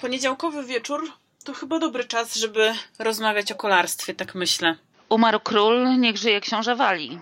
Poniedziałkowy wieczór to chyba dobry czas, żeby rozmawiać o kolarstwie, tak myślę. Umarł król, niech żyje książę Wali.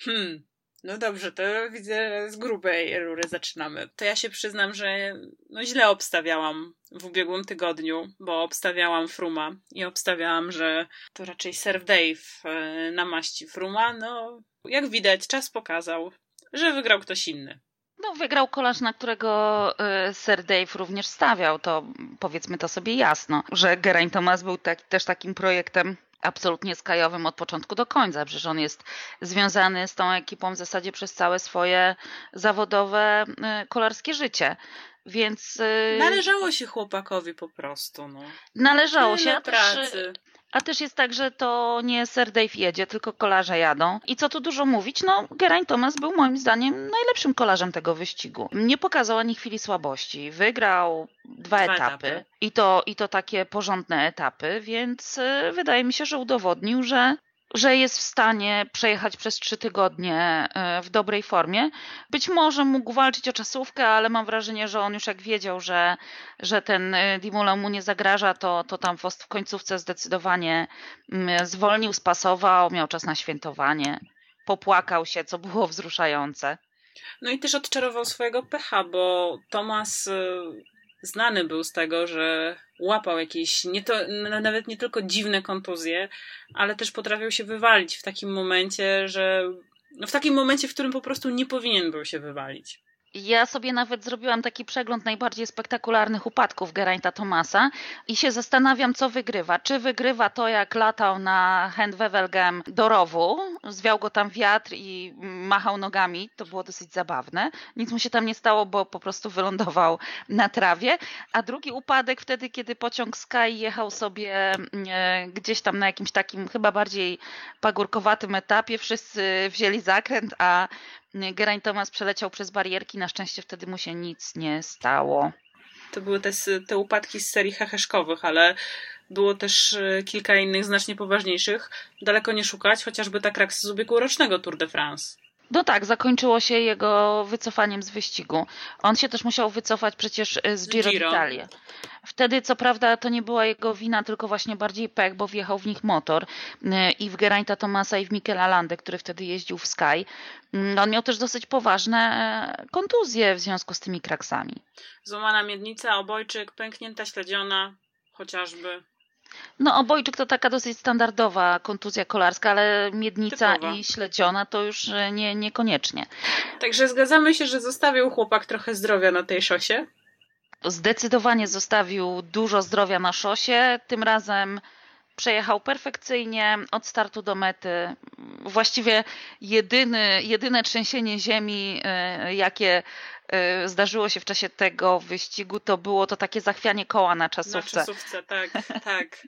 Hmm, no dobrze, to widzę z grubej rury zaczynamy. To ja się przyznam, że no źle obstawiałam w ubiegłym tygodniu, bo obstawiałam Fruma i obstawiałam, że to raczej Serve Dave e, namaści Fruma. No, jak widać, czas pokazał, że wygrał ktoś inny. No, wygrał kolarz, na którego y, Sir Dave również stawiał. To powiedzmy to sobie jasno, że Geraint Thomas był tak, też takim projektem absolutnie skajowym od początku do końca. Przecież on jest związany z tą ekipą w zasadzie przez całe swoje zawodowe y, kolarskie życie. Więc. Y, należało się chłopakowi po prostu. No. Należało Tyle się. pracy. Też, a też jest tak, że to nie Sir Dave jedzie, tylko kolarze jadą. I co tu dużo mówić, no Geraint Thomas był moim zdaniem najlepszym kolarzem tego wyścigu. Nie pokazał ani chwili słabości. Wygrał dwa, Dwa etapy, etapy. I, to, i to takie porządne etapy, więc y, wydaje mi się, że udowodnił, że że jest w stanie przejechać przez trzy tygodnie y, w dobrej formie. Być może mógł walczyć o czasówkę, ale mam wrażenie, że on już jak wiedział, że, że ten y, Dimula mu nie zagraża, to, to tam w końcówce zdecydowanie mm, zwolnił, spasował, miał czas na świętowanie, popłakał się, co było wzruszające. No i też odczarował swojego pecha, bo Tomas y, znany był z tego, że łapał jakieś, nie to, nawet nie tylko dziwne kontuzje, ale też potrafił się wywalić w takim momencie, że no w takim momencie, w którym po prostu nie powinien był się wywalić. Ja sobie nawet zrobiłam taki przegląd najbardziej spektakularnych upadków Geraint'a Thomasa i się zastanawiam, co wygrywa. Czy wygrywa to, jak latał na Handwevelgem do rowu, zwiał go tam wiatr i machał nogami, to było dosyć zabawne. Nic mu się tam nie stało, bo po prostu wylądował na trawie. A drugi upadek wtedy, kiedy pociąg Sky jechał sobie e, gdzieś tam na jakimś takim chyba bardziej pagórkowatym etapie, wszyscy wzięli zakręt, a Geraint Thomas przeleciał przez barierki, na szczęście wtedy mu się nic nie stało. To były te, te upadki z serii heheszkowych, ale było też y, kilka innych znacznie poważniejszych. Daleko nie szukać, chociażby ta kraksa z ubiegłorocznego Tour de France. No tak, zakończyło się jego wycofaniem z wyścigu. On się też musiał wycofać przecież y, z Giro Giro. d'Italia. Wtedy, co prawda, to nie była jego wina, tylko właśnie bardziej pech, bo wjechał w nich motor y, i w Geraint'a Thomasa i w Michela Landę, który wtedy jeździł w Sky. Mm, On miał też dosyć poważne e, kontuzje w związku z tymi kraksami. Złamana miednica, obojczyk, pęknięta śledziona, chociażby. No, obojczyk to taka dosyć standardowa kontuzja kolarska, ale miednica Typowa. i śledziona to już e, nie, niekoniecznie. Także zgadzamy się, że zostawił chłopak trochę zdrowia na tej szosie. Zdecydowanie zostawił dużo zdrowia na szosie. Tym razem przejechał perfekcyjnie od startu do mety. Właściwie jedyny, jedyne trzęsienie ziemi, e, jakie zdarzyło się w czasie tego wyścigu, to było to takie zachwianie koła na Na czasówce. czasówce, tak, tak.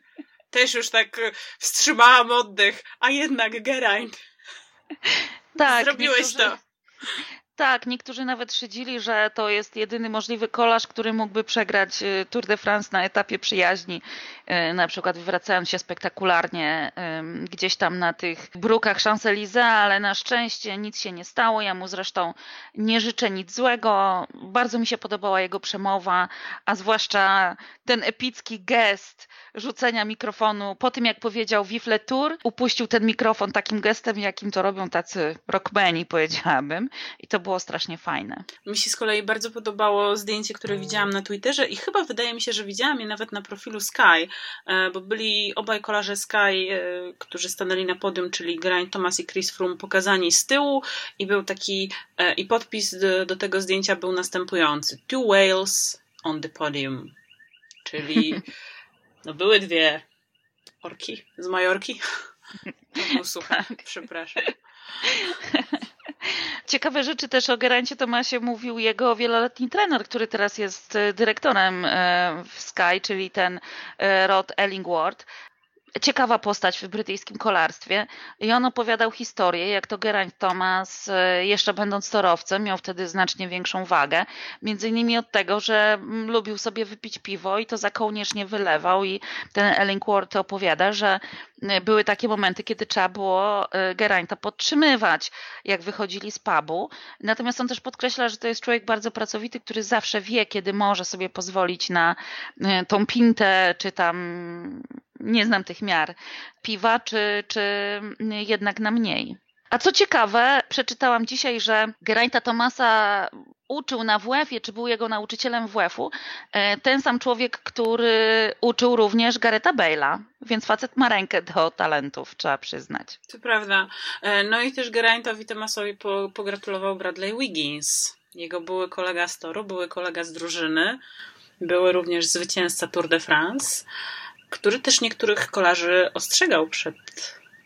Też już tak y, wstrzymałam oddech, a jednak Geraint, Tak, zrobiłeś niektórzy- to. Tak, niektórzy nawet szydzili, że to jest jedyny możliwy kolarz, który mógłby przegrać y, Tour de France na etapie przyjaźni, y, na przykład wracając się spektakularnie gdzieś tam na tych brukach Champs-Élysées, ale na szczęście nic się nie stało. Ja mu zresztą nie życzę nic złego. Bardzo mi się podobała jego przemowa, a zwłaszcza ten epicki gest rzucenia mikrofonu po tym, jak powiedział Vive Tour, upuścił ten mikrofon takim gestem, jakim to robią tacy rockmeni, powiedziałabym. I to było strasznie fajne. Mi się z kolei bardzo podobało zdjęcie, które widziałam na Twitterze i chyba wydaje mi się, że widziałam je nawet na profilu Sky, e, bo byli obaj kolarze Sky, e, którzy stanęli na podium, czyli Geraint Thomas i Chris Froome pokazani z tyłu i był taki, e, i podpis do, do tego zdjęcia był następujący. Two whales on the podium. Czyli no były dwie orki z Majorki. To był słuchaj, przepraszam. Ciekawe rzeczy też o Gerancie Tomasie mówił jego wieloletni trener, który teraz jest e, dyrektorem e, w Sky, czyli ten e, Rod Ellingworth. ciekawa postać w brytyjskim kolarstwie. I on opowiadał historię, jak to Geraint Thomas, jeszcze będąc torowcem, miał wtedy znacznie większą wagę, między innymi od tego, że mm, lubił sobie wypić piwo i to za kołnierz nie wylewał. I ten Ellingworth opowiada, że były takie momenty, kiedy trzeba było e, Gerainta podtrzymywać, jak wychodzili z pubu. Natomiast on też podkreśla, że to jest człowiek bardzo pracowity, który zawsze wie, kiedy może sobie pozwolić na tą pintę, czy tam nie znam tych miar, piwa, czy, czy jednak na mniej. A co ciekawe, przeczytałam dzisiaj, że Geraint'a Tomasa uczył na WF-ie, czy był jego nauczycielem WF-u, e, ten sam człowiek, który uczył również Gareta Bale'a, więc facet ma rękę do talentów, trzeba przyznać. To prawda. E, no i też Geraint'owi Tomasowi pogratulował Bradley Wiggins, jego były kolega z toru, były kolega z drużyny, były również zwycięzca Tour de France który też niektórych kolarzy ostrzegał przed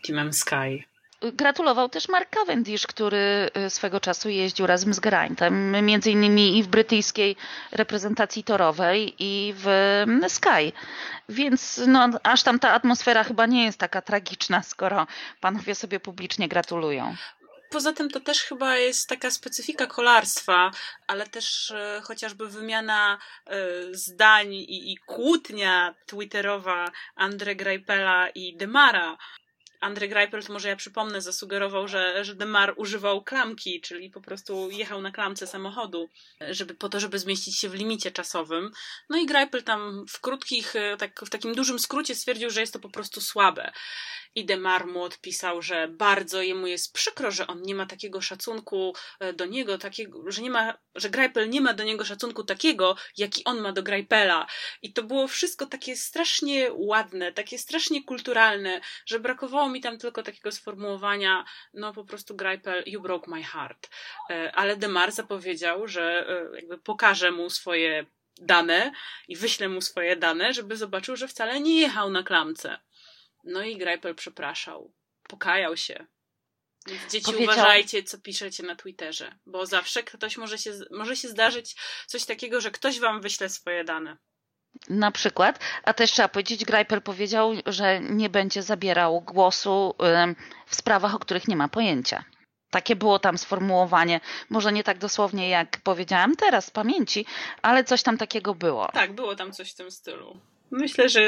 Teamem Sky. Gratulował też Mark Cavendish, który y, swego czasu jeździł razem z Graintem, między innymi i w brytyjskiej reprezentacji torowej i w mm, Sky. Więc no, aż tam ta atmosfera chyba nie jest taka tragiczna, skoro panowie sobie publicznie gratulują. Poza tym to też chyba jest taka specyfika kolarstwa, ale też e, chociażby wymiana e, zdań i, i kłótnia twitterowa Andre Greipela i Demara. Andre Greipel, może ja przypomnę, zasugerował, że, że Demar używał klamki, czyli po prostu jechał na klamce samochodu, żeby, po to, żeby zmieścić się w limicie czasowym. No i Greipel tam w krótkich, e, tak, w takim dużym skrócie stwierdził, że jest to po prostu słabe. I Demar mu odpisał, że bardzo jemu jest przykro, że on nie ma takiego szacunku e, do niego, takiego, że nie ma, że Greipel nie ma do niego szacunku takiego, jaki on ma do Greipela. I to było wszystko takie strasznie ładne, takie strasznie kulturalne, że brakowało mi tam tylko takiego sformułowania, no po prostu Greipel, you broke my heart. E, ale Demar zapowiedział, że e, jakby pokaże mu swoje dane i wyślę mu swoje dane, żeby zobaczył, że wcale nie jechał na klamce. No i Greipel przepraszał. Pokajał się. Więc dzieci Powiedział... uważajcie, co piszecie na Twitterze, bo zawsze ktoś może się, może się zdarzyć coś takiego, że ktoś wam wyśle swoje dane. Na przykład, a też trzeba powiedzieć, Greipel powiedział, że nie będzie zabierał głosu w sprawach, o których nie ma pojęcia. Takie było tam sformułowanie, może nie tak dosłownie jak powiedziałam teraz z pamięci, ale coś tam takiego było. Tak, było tam coś w tym stylu. Myślę, że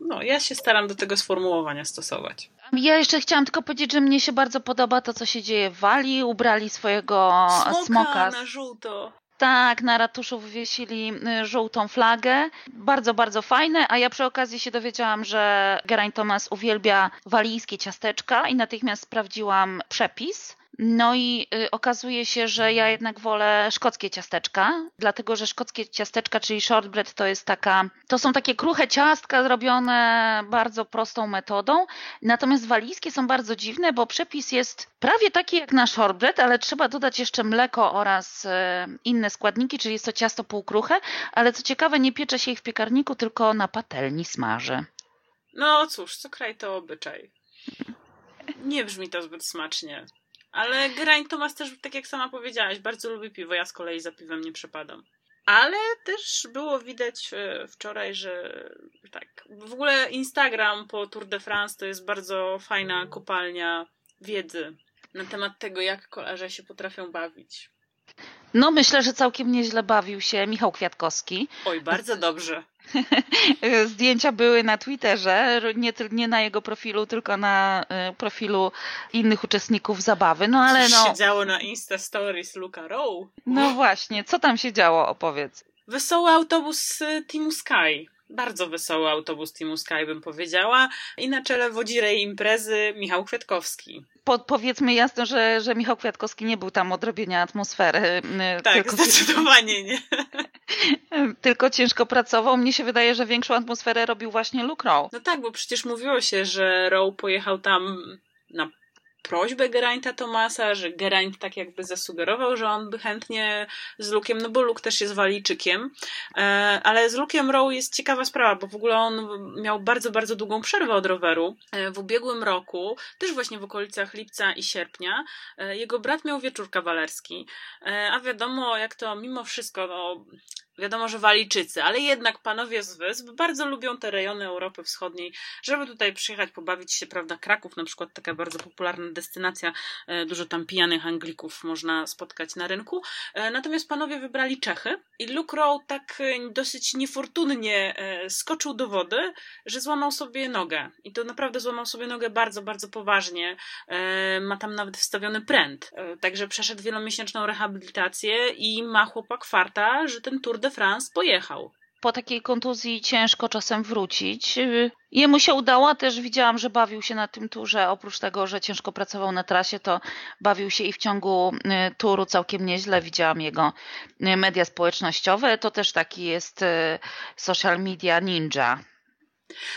no, ja się staram do tego sformułowania stosować. Ja jeszcze chciałam tylko powiedzieć, że mnie się bardzo podoba to, co się dzieje w Walii. Ubrali swojego smoka. smoka. na żółto. Tak, na ratuszu wywiesili y, żółtą flagę. Bardzo, bardzo fajne, a ja przy okazji się dowiedziałam, że Geraint Thomas uwielbia walijskie ciasteczka i natychmiast sprawdziłam przepis. No i y, okazuje się, że ja jednak wolę szkockie ciasteczka, dlatego że szkockie ciasteczka, czyli shortbread, to jest taka, to są takie kruche ciastka zrobione bardzo prostą metodą. Natomiast walijskie są bardzo dziwne, bo przepis jest prawie taki jak na shortbread, ale trzeba dodać jeszcze mleko oraz y, inne składniki, czyli jest to ciasto półkruche, ale co ciekawe, nie piecze się ich w piekarniku, tylko na patelni smaży. No cóż, co kraj to obyczaj. Nie brzmi to zbyt smacznie. Ale Geraint Thomas też, tak jak sama powiedziałaś, bardzo lubi piwo. Ja z kolei za piwem nie przepadam. Ale też było widać e, wczoraj, że tak, w ogóle Instagram po Tour de France to jest bardzo fajna kopalnia wiedzy na temat tego, jak kolarze się potrafią bawić. No, myślę, że całkiem nieźle bawił się Michał Kwiatkowski. Oj, bardzo dobrze. Zdjęcia były na Twitterze, nie, nie na jego profilu, tylko na y, profilu innych uczestników zabawy. No ale Co no. się działo na Insta Stories Luka Rowe? No właśnie, co tam się działo, opowiedz. Wesoły autobus Teamu Sky. Bardzo wesoły autobus Teamu Sky bym powiedziała. I na czele wodzirej imprezy Michał Kwiatkowski po, powiedzmy jasno, że, że Michał Kwiatkowski nie był tam od robienia atmosfery. Y, tak, tylko, zdecydowanie nie. tylko ciężko pracował. Mnie się wydaje, że większą atmosferę robił właśnie Luke Rowe. No tak, bo przecież mówiło się, że Rowe pojechał tam na prośbę Geraint'a Tomasa, że Geraint tak jakby zasugerował, że on by chętnie z Lukiem, no bo Luke też jest walijczykiem, e, ale z Lukiem Rowe jest ciekawa sprawa, bo w ogóle on miał bardzo, bardzo długą przerwę od roweru. E, w ubiegłym roku, też właśnie w okolicach lipca i sierpnia, e, jego brat miał wieczór kawalerski, a wiadomo jak to mimo wszystko, no, wiadomo, że Walijczycy, ale jednak panowie z wysp bardzo lubią te rejony Europy Wschodniej, żeby tutaj przyjechać, pobawić się, prawda, Kraków na przykład, taka bardzo popularna destynacja, e, dużo tam pijanych Anglików można spotkać na rynku, e, natomiast panowie wybrali Czechy i Luke Rowe tak e, dosyć niefortunnie skoczył do wody, że złamał sobie nogę. I to naprawdę złamał sobie nogę bardzo, bardzo poważnie, ma tam nawet wstawiony pręt, także przeszedł wielomiesięczną rehabilitację i ma chłopak farta, że ten Tour de France pojechał. Po takiej kontuzji ciężko czasem wrócić. Jemu się udało, też widziałam, że bawił się na tym turze. Oprócz tego, że ciężko pracował na trasie, to bawił się i w ciągu y, turu całkiem nieźle. Widziałam jego y, media społecznościowe. To też taki jest y, social media ninja.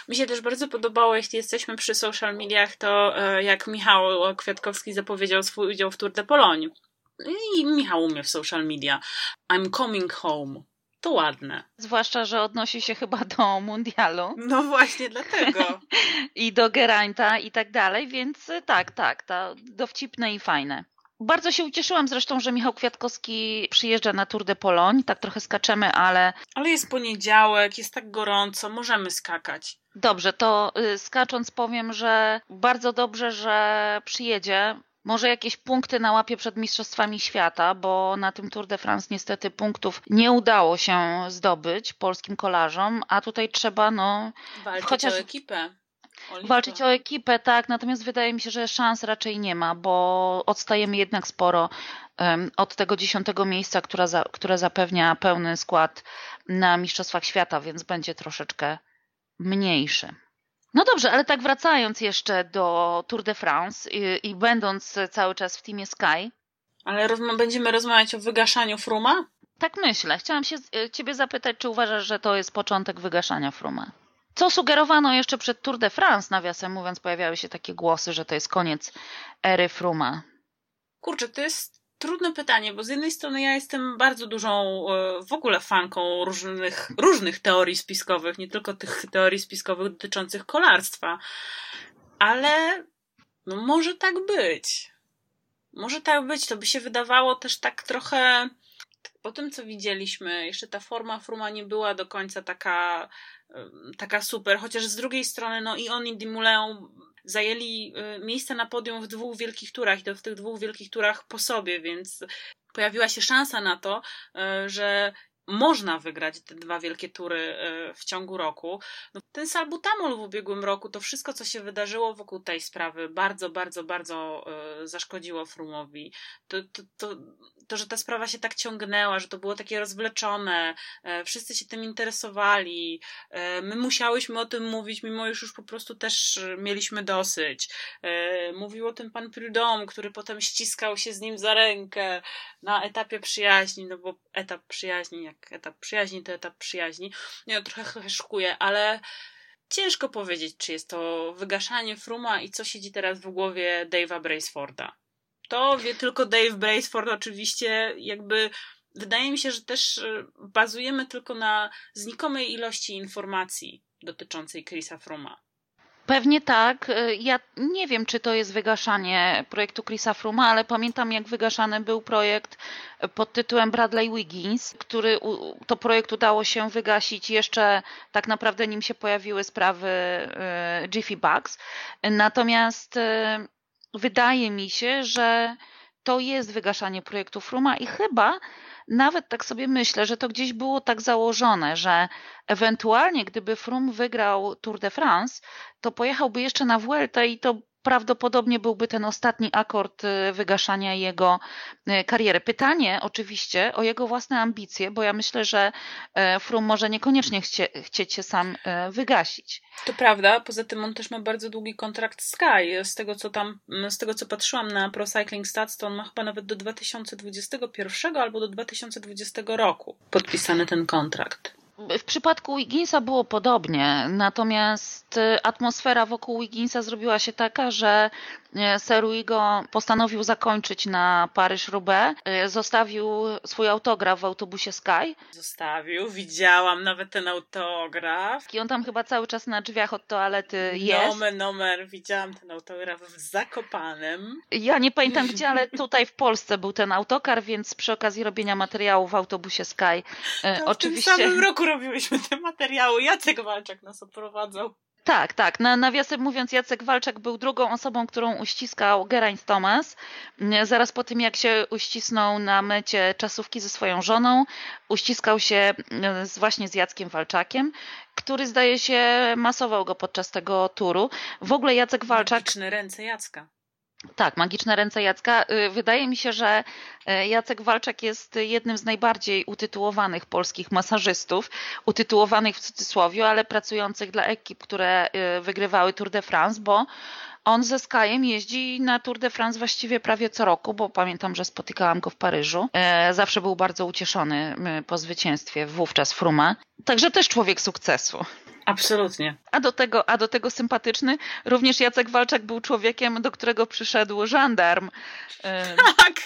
Mi się też bardzo podobało, jeśli jesteśmy przy social mediach, to jak Michał Kwiatkowski zapowiedział swój udział w Tour de Pologne. I Michał umie w social media. I'm coming home. To ładne. Zwłaszcza, że odnosi się chyba do mundialu. No właśnie, dlatego. I do Geraint'a i tak dalej, więc tak, tak, to dowcipne i fajne. Bardzo się ucieszyłam zresztą, że Michał Kwiatkowski przyjeżdża na Tour de Pologne. Tak trochę skaczemy, ale. Ale jest poniedziałek, jest tak gorąco, możemy skakać. Dobrze, to y, skacząc powiem, że bardzo dobrze, że przyjedzie. Może jakieś punkty na łapie przed Mistrzostwami Świata, bo na tym Tour de France niestety punktów nie udało się zdobyć polskim kolarzom, a tutaj trzeba no... Walczyć chociaż... o ekipę. O walczyć o ekipę, tak, natomiast wydaje mi się, że szans raczej nie ma, bo odstajemy jednak sporo um, od tego dziesiątego miejsca, która za, które zapewnia pełny skład na Mistrzostwach Świata, więc będzie troszeczkę mniejszy. No dobrze, ale tak wracając jeszcze do Tour de France i, i będąc cały czas w teamie Sky. Ale rozma będziemy rozmawiać o wygaszaniu Fruma? Tak myślę. Chciałam się e, ciebie zapytać, czy uważasz, że to jest początek wygaszania Fruma? Co sugerowano jeszcze przed Tour de France, nawiasem mówiąc, pojawiały się takie głosy, że to jest koniec ery Fruma. Kurczę, to jest Trudne pytanie, bo z jednej strony ja jestem bardzo dużą e, w ogóle fanką różnych, różnych teorii spiskowych, nie tylko tych teorii spiskowych dotyczących kolarstwa, ale no może tak być. Może tak być, to by się wydawało też tak trochę po tym, co widzieliśmy, jeszcze ta forma Fruma nie była do końca taka, taka super, chociaż z drugiej strony, no i on i Dimuleon zajęli y, miejsce na podium w dwóch wielkich turach i to w tych dwóch wielkich turach po sobie, więc pojawiła się szansa na to, y, że można wygrać te dwa wielkie tury e, w ciągu roku. No, ten salbutamol w ubiegłym roku, to wszystko, co się wydarzyło wokół tej sprawy, bardzo, bardzo, bardzo e, zaszkodziło Frumowi. To, to, to, to, że ta sprawa się tak ciągnęła, że to było takie rozwleczone, e, wszyscy się tym interesowali, my musiałyśmy o tym mówić, mimo już już po prostu też mieliśmy dosyć. Mówił o tym pan Prudhomme, który potem ściskał się z nim za rękę na etapie przyjaźni, no bo etap przyjaźni, jak etap przyjaźni to etap przyjaźni. Ja trochę szkuję, ale ciężko powiedzieć, czy jest to wygaszanie Fruma i co siedzi teraz w głowie Dave'a Braceforda. To wie tylko Dave Braceford oczywiście jakby wydaje mi się, że też e, bazujemy tylko na znikomej ilości informacji dotyczącej Chrisa Fruma. Pewnie tak. Y, ja nie wiem, czy to jest wygaszanie projektu Chrisa Fruma, ale pamiętam, jak wygaszany był projekt pod tytułem Bradley Wiggins, który to projekt udało się wygasić jeszcze tak naprawdę nim się pojawiły sprawy y, Jiffy Bugs. Natomiast y, wydaje mi się, że to jest wygaszanie projektu Fruma i chyba nawet tak sobie myślę, że to gdzieś było tak założone, że ewentualnie gdyby Froome wygrał Tour de France, to pojechałby jeszcze na Vuelta i to prawdopodobnie byłby ten ostatni akord y, wygaszania jego y, kariery. Pytanie oczywiście o jego własne ambicje, bo ja myślę, że e, Frum może niekoniecznie chcie, chcieć się sam e, wygasić. To prawda, poza tym on też ma bardzo długi kontrakt Sky. Z tego co tam, z tego co patrzyłam na Pro Cycling Stats, to on ma chyba nawet do 2021 albo do 2020 roku podpisany ten kontrakt. W przypadku Wigginsa było podobnie, natomiast y, atmosfera wokół Wigginsa zrobiła się taka, że Seruigo postanowił zakończyć na Paryż-Roubaix. Zostawił swój autograf w autobusie Sky. Zostawił, widziałam nawet ten autograf. I on tam chyba cały czas na drzwiach od toalety jest. Nomen, nomen, widziałam ten autograf w Zakopanem. Ja nie pamiętam gdzie, ale tutaj w Polsce był ten autokar, więc przy okazji robienia materiału w autobusie Sky to oczywiście... W tym samym roku robiłyśmy te materiały. Jacek Walczak nas oprowadzał. Tak, tak. Na, nawiasem mówiąc, Jacek Walczak był drugą osobą, którą uściskał Geraint Thomas. Zaraz po tym, jak się uścisnął na mecie czasówki ze swoją żoną, uściskał się z, właśnie z Jackiem Walczakiem, który zdaje się masował go podczas tego turu. W ogóle Jacek Walczak... Magiczne ręce Jacka. Tak, magiczne ręce Jacka. Y, wydaje mi się, że y, Jacek Walczak jest jednym z najbardziej utytułowanych polskich masażystów, utytułowanych w cudzysłowie, ale pracujących dla ekip, które y, wygrywały Tour de France, bo on ze Skyem jeździ na Tour de France właściwie prawie co roku, bo pamiętam, że spotykałam go w Paryżu. Zawsze był bardzo ucieszony po zwycięstwie wówczas Fruma. Także też człowiek sukcesu. Absolutnie. A do, tego, a do tego sympatyczny. Również Jacek Walczak był człowiekiem, do którego przyszedł żandarm. Tak.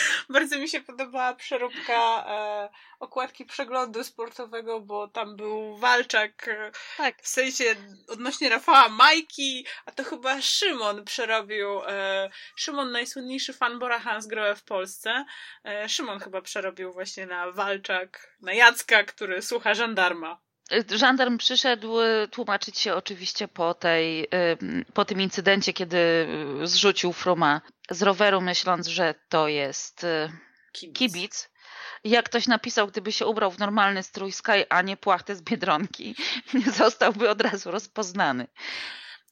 Bardzo mi się podobała przeróbka e, okładki przeglądu sportowego, bo tam był Walczak e, tak. w sensie odnośnie Rafała Majki, a to chyba Szymon przerobił. E, Szymon, najsłynniejszy fan Bora Hansgrohe w Polsce. E, Szymon chyba przerobił właśnie na Walczak, na Jacka, który słucha żandarma. Żandarm przyszedł e, tłumaczyć się oczywiście po, tej, po tym incydencie, kiedy e, zrzucił Fruma z roweru, myśląc, że to jest kibic. kibic. Jak ktoś napisał, gdyby się ubrał w normalny strój Sky, a nie płachtę z Biedronki, zostałby od razu rozpoznany.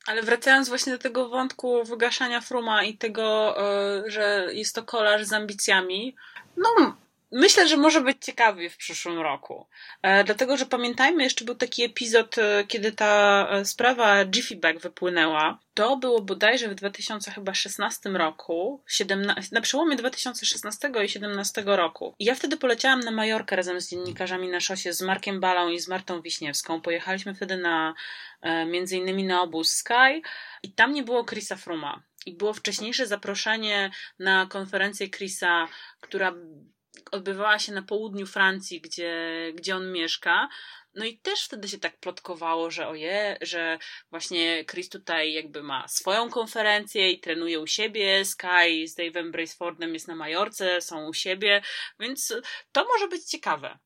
Ale wracając właśnie do tego wątku wygaszania Fruma i tego, że jest to kolarz z ambicjami, no Myślę, że może być ciekawie w przyszłym roku. E, dlatego, że pamiętajmy, jeszcze był taki epizod, e, kiedy ta e, sprawa Jiffy Bag wypłynęła. To było bodajże w 2016 roku, 17, na przełomie 2016 i 2017 roku. I ja wtedy poleciałam na Majorkę razem z dziennikarzami na szosie, z Markiem Balą i z Martą Wiśniewską. Pojechaliśmy wtedy na, między innymi na obóz Sky i tam nie było Chrisa Fruma. I było wcześniejsze zaproszenie na konferencję Chrisa, która odbywała się na południu Francji, gdzie, gdzie on mieszka. No i też wtedy się tak plotkowało, że oje, że właśnie Chris tutaj jakby ma swoją konferencję i trenuje u siebie, Sky z Dave'em Bracefordem jest na Majorce, są u siebie, więc to może być ciekawe,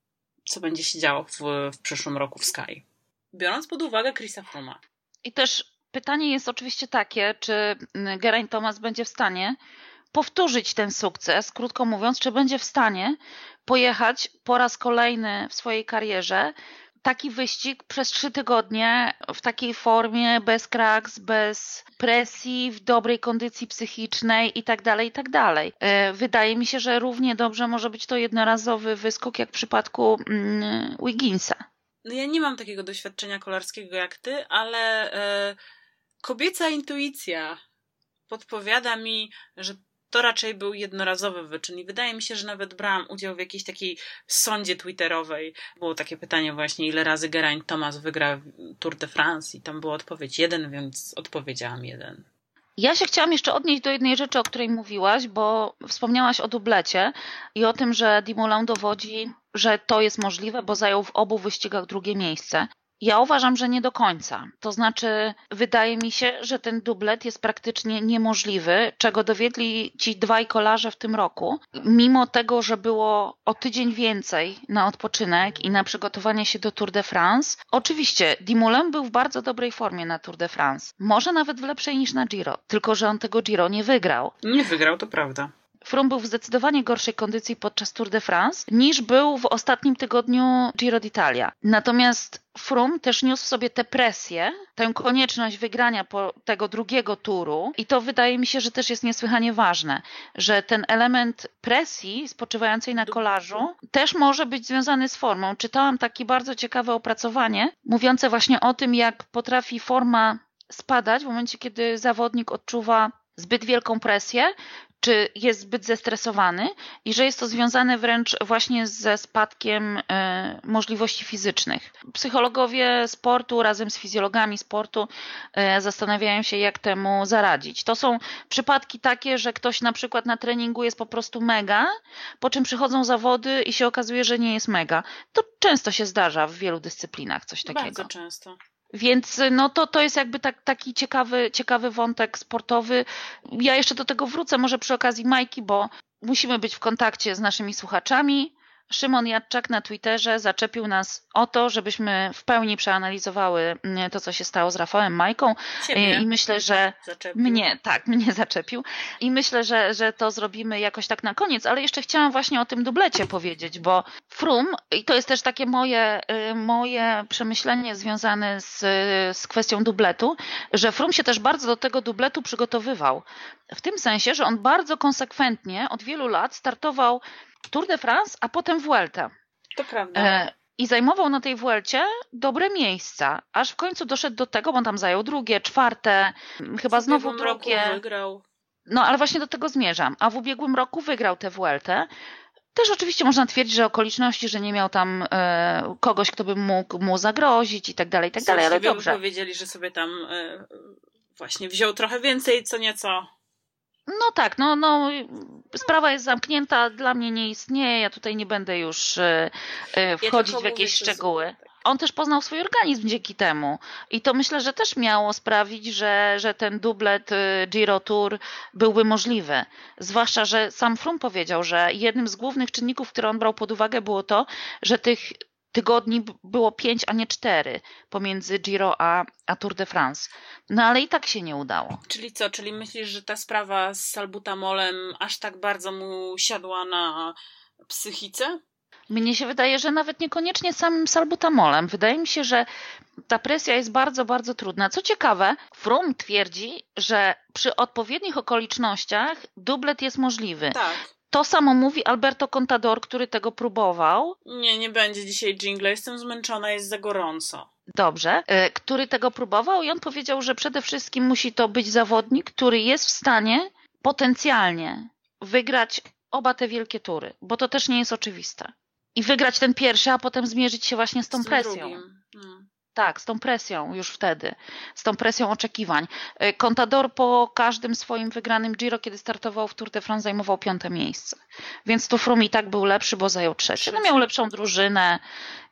co będzie się działo w, w przyszłym roku w Sky. Biorąc pod uwagę Chrisa Froma. I też pytanie jest oczywiście takie, czy Geraint Thomas będzie w stanie powtórzyć ten sukces, krótko mówiąc, czy będzie w stanie pojechać po raz kolejny w swojej karierze taki wyścig przez trzy tygodnie w takiej formie, bez kraks, bez presji, w dobrej kondycji psychicznej i tak dalej, i tak. E, wydaje mi się, że równie dobrze może być to jednorazowy wyskok, jak w przypadku mm, Wigginsa. No ja nie mam takiego doświadczenia kolarskiego jak ty, ale e, kobieca intuicja podpowiada mi, że to raczej był jednorazowy wyczyn i wydaje mi się, że nawet brałam udział w jakiejś takiej sądzie twitterowej. Było takie pytanie właśnie, ile razy Geraint Thomas wygra Tour de France i tam była odpowiedź jeden, więc odpowiedziałam jeden. Ja się chciałam jeszcze odnieść do jednej rzeczy, o której mówiłaś, bo wspomniałaś o dublecie i o tym, że Dumoulin dowodzi, że to jest możliwe, bo zajął w obu wyścigach drugie miejsce. Ja uważam, że nie do końca. To znaczy, wydaje mi się, że ten dublet jest praktycznie niemożliwy, czego dowiedli ci dwaj kolarze w tym roku. Mimo tego, że było o tydzień więcej na odpoczynek i na przygotowanie się do Tour de France. Oczywiście, Dumoulin był w bardzo dobrej formie na Tour de France. Może nawet w lepszej niż na Giro, tylko że on tego Giro nie wygrał. Nie wygrał, to prawda. Froome był w zdecydowanie gorszej kondycji podczas Tour de France niż był w ostatnim tygodniu Giro d'Italia. Natomiast Froome też niósł sobie tę presję, tę konieczność wygrania tego drugiego turu i to wydaje mi się, że też jest niesłychanie ważne, że ten element presji spoczywającej na kolarzu też może być związany z formą. Czytałam takie bardzo ciekawe opracowanie mówiące właśnie o tym, jak potrafi forma spadać w momencie, kiedy zawodnik odczuwa zbyt wielką presję, czy jest zbyt zestresowany i że jest to związane wręcz właśnie ze spadkiem y, możliwości fizycznych. Psychologowie sportu razem z fizjologami sportu y, zastanawiają się, jak temu zaradzić. To są przypadki takie, że ktoś na przykład na treningu jest po prostu mega, po czym przychodzą zawody i się okazuje, że nie jest mega. To często się zdarza w wielu dyscyplinach coś takiego. Bardzo często. Więc no to, to jest jakby tak, taki ciekawy, ciekawy wątek sportowy. Ja jeszcze do tego wrócę, może przy okazji Majki, bo musimy być w kontakcie z naszymi słuchaczami. Szymon Jadczak na Twitterze zaczepił nas o to, żebyśmy w pełni przeanalizowały mm, to, co się stało z Rafałem Majką. Ciebie I myślę, że zaczepił. mnie, tak, mnie zaczepił. I myślę, że, że to zrobimy jakoś tak na koniec, ale jeszcze chciałam właśnie o tym dublecie powiedzieć, bo Frum, i to jest też takie moje, y, moje przemyślenie związane z, z kwestią dubletu, że Frum się też bardzo do tego dubletu przygotowywał. W tym sensie, że on bardzo konsekwentnie od wielu lat startował Tour de France, a potem Vuelta. To prawda. E, I zajmował na tej Vuelcie dobre miejsca, aż w końcu doszedł do tego, bo on tam zajął drugie, czwarte, chyba W znowu drugie. wygrał. No ale właśnie do tego zmierzam. A w ubiegłym roku wygrał tę Vueltę. Też oczywiście można twierdzić, że okoliczności, że nie miał tam e, kogoś, kto by mógł mu zagrozić i tak dalej, i tak dalej, ale dobrze. powiedzieli, że sobie tam e, właśnie wziął trochę więcej, co nieco. No tak, no, no sprawa jest zamknięta, dla mnie nie istnieje, ja tutaj nie będę już e, e, wchodzić tylko w jakieś szczegóły. On też poznał swój organizm dzięki temu i to myślę, że też miało sprawić, że, że ten dublet y, Giro Tour byłby możliwy. Zwłaszcza, że sam Froome powiedział, że jednym z głównych czynników, które on brał pod uwagę było to, że tych tygodni było pięć, a nie cztery pomiędzy Giro a, a Tour de France. No ale i tak się nie udało. Czyli co? Czyli myślisz, że ta sprawa z salbutamolem aż tak bardzo mu siadła na psychice? Mnie się wydaje, że nawet niekoniecznie samym salbutamolem. Wydaje mi się, że ta presja jest bardzo, bardzo trudna. Co ciekawe, Froome twierdzi, że przy odpowiednich okolicznościach dublet jest możliwy. Tak. To samo mówi Alberto Contador, który tego próbował. Nie, nie będzie dzisiaj jingle. Jestem zmęczona, jest za gorąco. Dobrze, e, który tego próbował i on powiedział, że przede wszystkim musi to być zawodnik, który jest w stanie potencjalnie wygrać oba te wielkie tury, bo to też nie jest oczywiste. I wygrać ten pierwszy, a potem zmierzyć się właśnie z tą tym presją. drugim. No. Tak, z tą presją już wtedy, z tą presją oczekiwań. E, Contador po każdym swoim wygranym Giro, kiedy startował w Tour de France, zajmował piąte miejsce. Więc tu Froome i tak był lepszy, bo zajął trzecie. No miał lepszą drużynę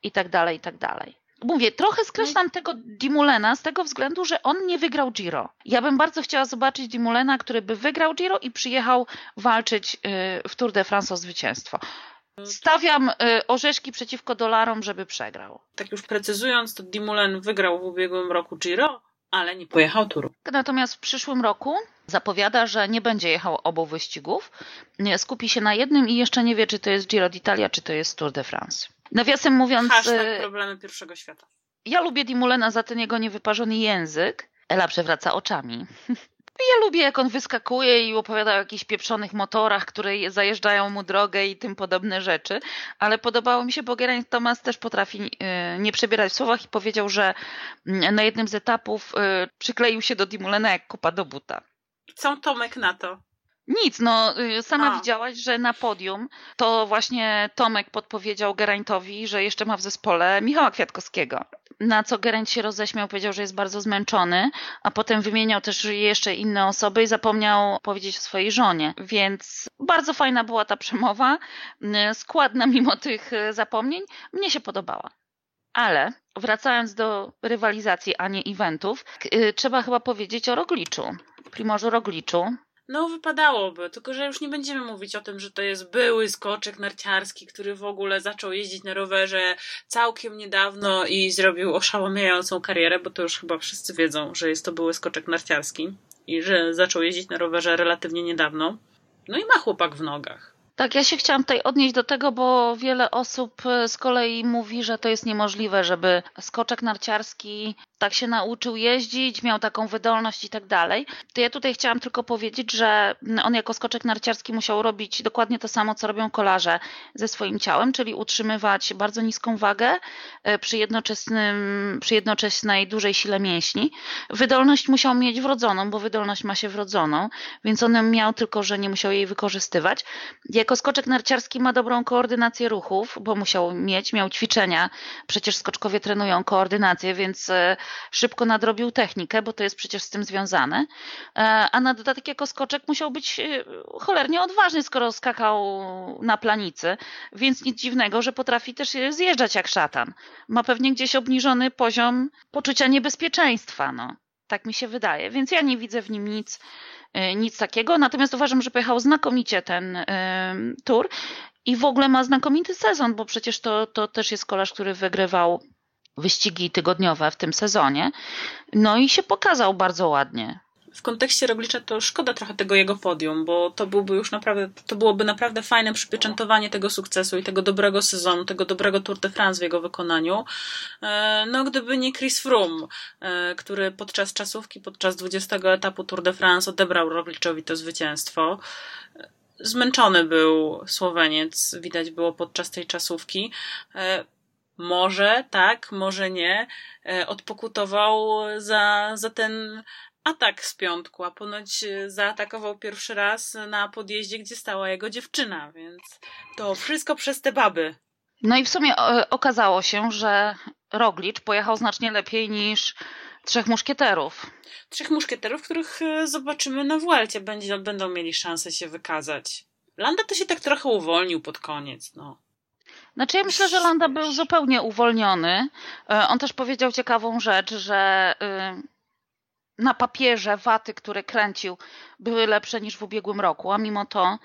i tak dalej, i tak dalej. Mówię, trochę skreślam tego Dimulena z tego względu, że on nie wygrał Giro. Ja bym bardzo chciała zobaczyć Dimulena, który by wygrał Giro i przyjechał walczyć y, w Tour de France o zwycięstwo. Stawiam y, orzeszki przeciwko dolarom, żeby przegrał. Tak już precyzując, to Dimulen wygrał w ubiegłym roku Giro, ale nie pojechał turu. Natomiast w przyszłym roku zapowiada, że nie będzie jechał obu wyścigów. Skupi się na jednym i jeszcze nie wie, czy to jest Giro d'Italia, czy to jest Tour de France. Nawiasem mówiąc, Hashtag y, problemy pierwszego świata. ja lubię Dimulena za ten jego niewyparzony język. Ela przewraca oczami. Ja lubię, jak on wyskakuje i opowiada o jakichś pieprzonych motorach, które je- zajeżdżają mu drogę i tym podobne rzeczy. Ale podobało mi się, bo Geraint Thomas też potrafi y, nie przebierać w słowach i powiedział, że mm, na jednym z etapów y, przykleił się do Dimulena jak kupa do buta. Co Tomek na to? Nic, no y, sama A. widziałaś, że na podium to właśnie Tomek podpowiedział Geraintowi, że jeszcze ma w zespole Michała Kwiatkowskiego. Na co Geraint się roześmiał, powiedział, że jest bardzo zmęczony, a potem wymieniał też jeszcze inne osoby i zapomniał powiedzieć o swojej żonie. Więc bardzo fajna była ta przemowa, y, składna mimo tych y, zapomnień. Mnie się podobała. Ale wracając do rywalizacji, a nie eventów, trzeba chyba powiedzieć o Rogliczu. Primorzu Rogliczu, No, wypadałoby, tylko że już nie będziemy mówić o tym, że to jest były skoczek narciarski, który w ogóle zaczął jeździć na rowerze całkiem niedawno i zrobił oszałamiającą karierę, bo to już chyba wszyscy wiedzą, że jest to były skoczek narciarski i że zaczął jeździć na rowerze relatywnie niedawno. No i ma chłopak w nogach. Tak, ja się chciałam tutaj odnieść do tego, bo wiele osób e, z kolei mówi, że to jest niemożliwe, żeby skoczek narciarski tak się nauczył jeździć, miał taką wydolność i tak dalej. To ja tutaj chciałam tylko powiedzieć, że on jako skoczek narciarski musiał robić dokładnie to samo, co robią kolarze ze swoim ciałem, czyli utrzymywać bardzo niską wagę e, przy, jednoczesnym, przy jednoczesnej dużej sile mięśni. Wydolność musiał mieć wrodzoną, bo wydolność ma się wrodzoną, więc on miał tylko, że nie musiał jej wykorzystywać. Jako skoczek narciarski ma dobrą koordynację ruchów, bo musiał mieć, miał ćwiczenia. Przecież skoczkowie trenują koordynację, więc e, szybko nadrobił technikę, bo to jest przecież z tym związane. E, a na dodatek jako skoczek musiał być e, cholernie odważny, skoro skakał na planicy, więc nic dziwnego, że potrafi też zjeżdżać jak szatan. Ma pewnie gdzieś obniżony poziom poczucia niebezpieczeństwa, no. Tak mi się wydaje, więc ja nie widzę w nim nic, e, nic takiego. Natomiast uważam, że pojechał znakomicie ten y, tour i w ogóle ma znakomity sezon, bo przecież to, to też jest kolarz, który wygrywał wyścigi tygodniowe w tym sezonie. No i się pokazał bardzo ładnie. W kontekście Roglicza to szkoda trochę tego jego podium, bo to byłby już naprawdę, to byłoby naprawdę fajne przypieczętowanie tego sukcesu i tego dobrego sezonu, tego dobrego Tour de France w jego wykonaniu. E, no, gdyby nie Chris Froome, e, który podczas czasówki, podczas 20 etapu Tour de France odebrał Rogliczowi to zwycięstwo. Zmęczony był Słoweniec, widać było podczas tej czasówki. Może tak, może nie, e, odpokutował za, za ten atak z piątku, a ponoć e, zaatakował pierwszy raz na podjeździe, gdzie stała jego dziewczyna, więc to wszystko przez te baby. No i w sumie e, okazało się, że Roglicz pojechał znacznie lepiej niż Trzech Muszkieterów. Trzech Muszkieterów, których zobaczymy na będzie, będą mieli szansę się wykazać. Landa to się tak trochę uwolnił pod koniec, no. Znaczy ja myślę, że Landa był zupełnie uwolniony. E, on też powiedział ciekawą rzecz, że y, na papierze waty, które kręcił, były lepsze niż w ubiegłym roku, a mimo to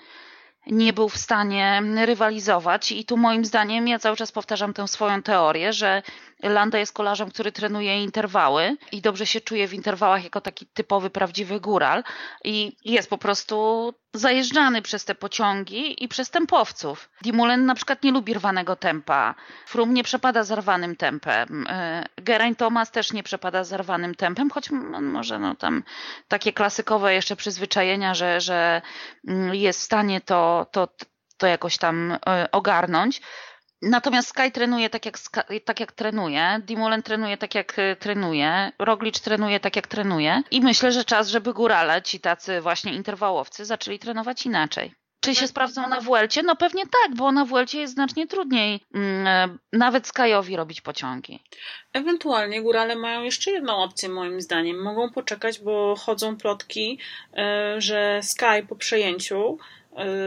nie był w stanie rywalizować. I tu moim zdaniem, ja cały czas powtarzam tę swoją teorię, że Landa jest kolarzem, który trenuje interwały i dobrze się czuje w interwałach jako taki typowy, prawdziwy góral i jest po prostu zajeżdżany przez te pociągi i przez tempowców. Dimulen na przykład nie lubi rwanego tempa. Frum nie przepada za rwanym tempem. E, Geraint Thomas też nie przepada za rwanym tempem, choć może no tam takie klasykowe jeszcze przyzwyczajenia, że, że mm, jest w stanie to, to, to jakoś tam e, ogarnąć. Natomiast Sky trenuje tak jak, tak jak trenuje, Dimulen trenuje tak jak y, trenuje, Roglic trenuje tak jak trenuje i myślę, że czas, żeby górale, ci tacy właśnie interwałowcy, zaczęli trenować inaczej. Czy się sprawdzą na Vuelcie? No pewnie tak, bo na Vuelcie jest znacznie trudniej mm, e, nawet Skyowi robić pociągi. Ewentualnie górale mają jeszcze jedną opcję moim zdaniem. Mogą poczekać, bo chodzą plotki, e, że Sky po przejęciu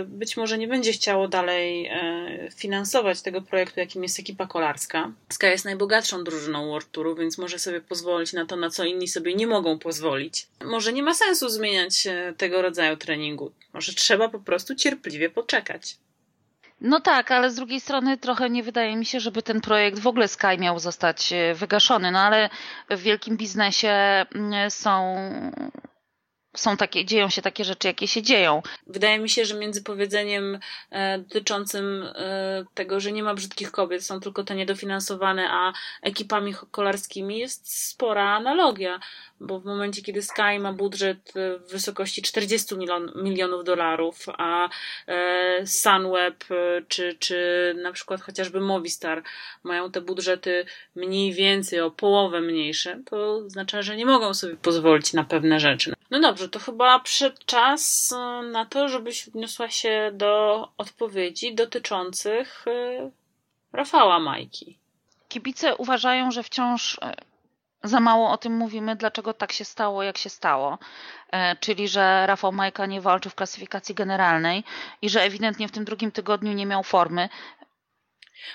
być może nie będzie chciało dalej e, finansować tego projektu, jakim jest ekipa kolarska. Sky jest najbogatszą drużyną World Touru, więc może sobie pozwolić na to, na co inni sobie nie mogą pozwolić. Może nie ma sensu zmieniać e, tego rodzaju treningu. Może trzeba po prostu cierpliwie poczekać. No tak, ale z drugiej strony trochę nie wydaje mi się, żeby ten projekt w ogóle Sky miał zostać wygaszony. No ale w wielkim biznesie mm, są są takie, dzieją się takie rzeczy, jakie się dzieją. Wydaje mi się, że między powiedzeniem e, dotyczącym e, tego, że nie ma brzydkich kobiet, są tylko te niedofinansowane, a ekipami kolarskimi jest spora analogia, bo w momencie, kiedy Sky ma budżet w wysokości 40 milion, milionów dolarów, a e, Sunweb e, czy, czy na przykład chociażby Movistar mają te budżety mniej więcej o połowę mniejsze, to oznacza, że nie mogą sobie pozwolić na pewne rzeczy. No dobrze, to chyba przyszedł czas e, na to, żebyś odniosła się do odpowiedzi dotyczących e, Rafała Majki. Kibice uważają, że wciąż e, za mało o tym mówimy, dlaczego tak się stało, jak się stało. Czyli, że Rafał Majka nie walczył w klasyfikacji generalnej i że ewidentnie w tym drugim tygodniu nie miał formy.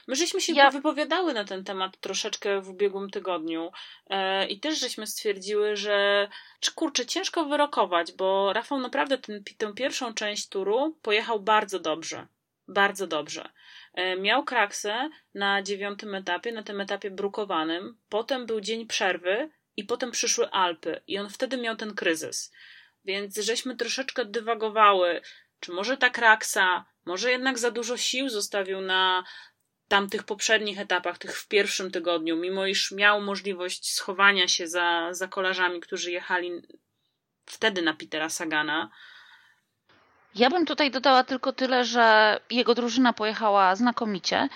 My żeśmy się ja... wypowiadały na ten temat troszeczkę w ubiegłym tygodniu e, i też żeśmy stwierdziły, że kurczę, ciężko wyrokować, bo Rafał naprawdę ten, tę pierwszą część turu pojechał bardzo dobrze. Bardzo dobrze. E, miał kraksę na dziewiątym etapie, na tym etapie brukowanym. Potem był dzień przerwy i potem przyszły Alpy i on wtedy miał ten kryzys. Więc żeśmy troszeczkę dywagowały, czy może ta kraksa Może jednak za dużo sił zostawił na tamtych poprzednich etapach, tych w pierwszym tygodniu, mimo iż miał możliwość schowania się za, za kolarzami, którzy jechali wtedy na Petera Sagana. Ja bym tutaj dodała tylko tyle, że jego drużyna pojechała znakomicie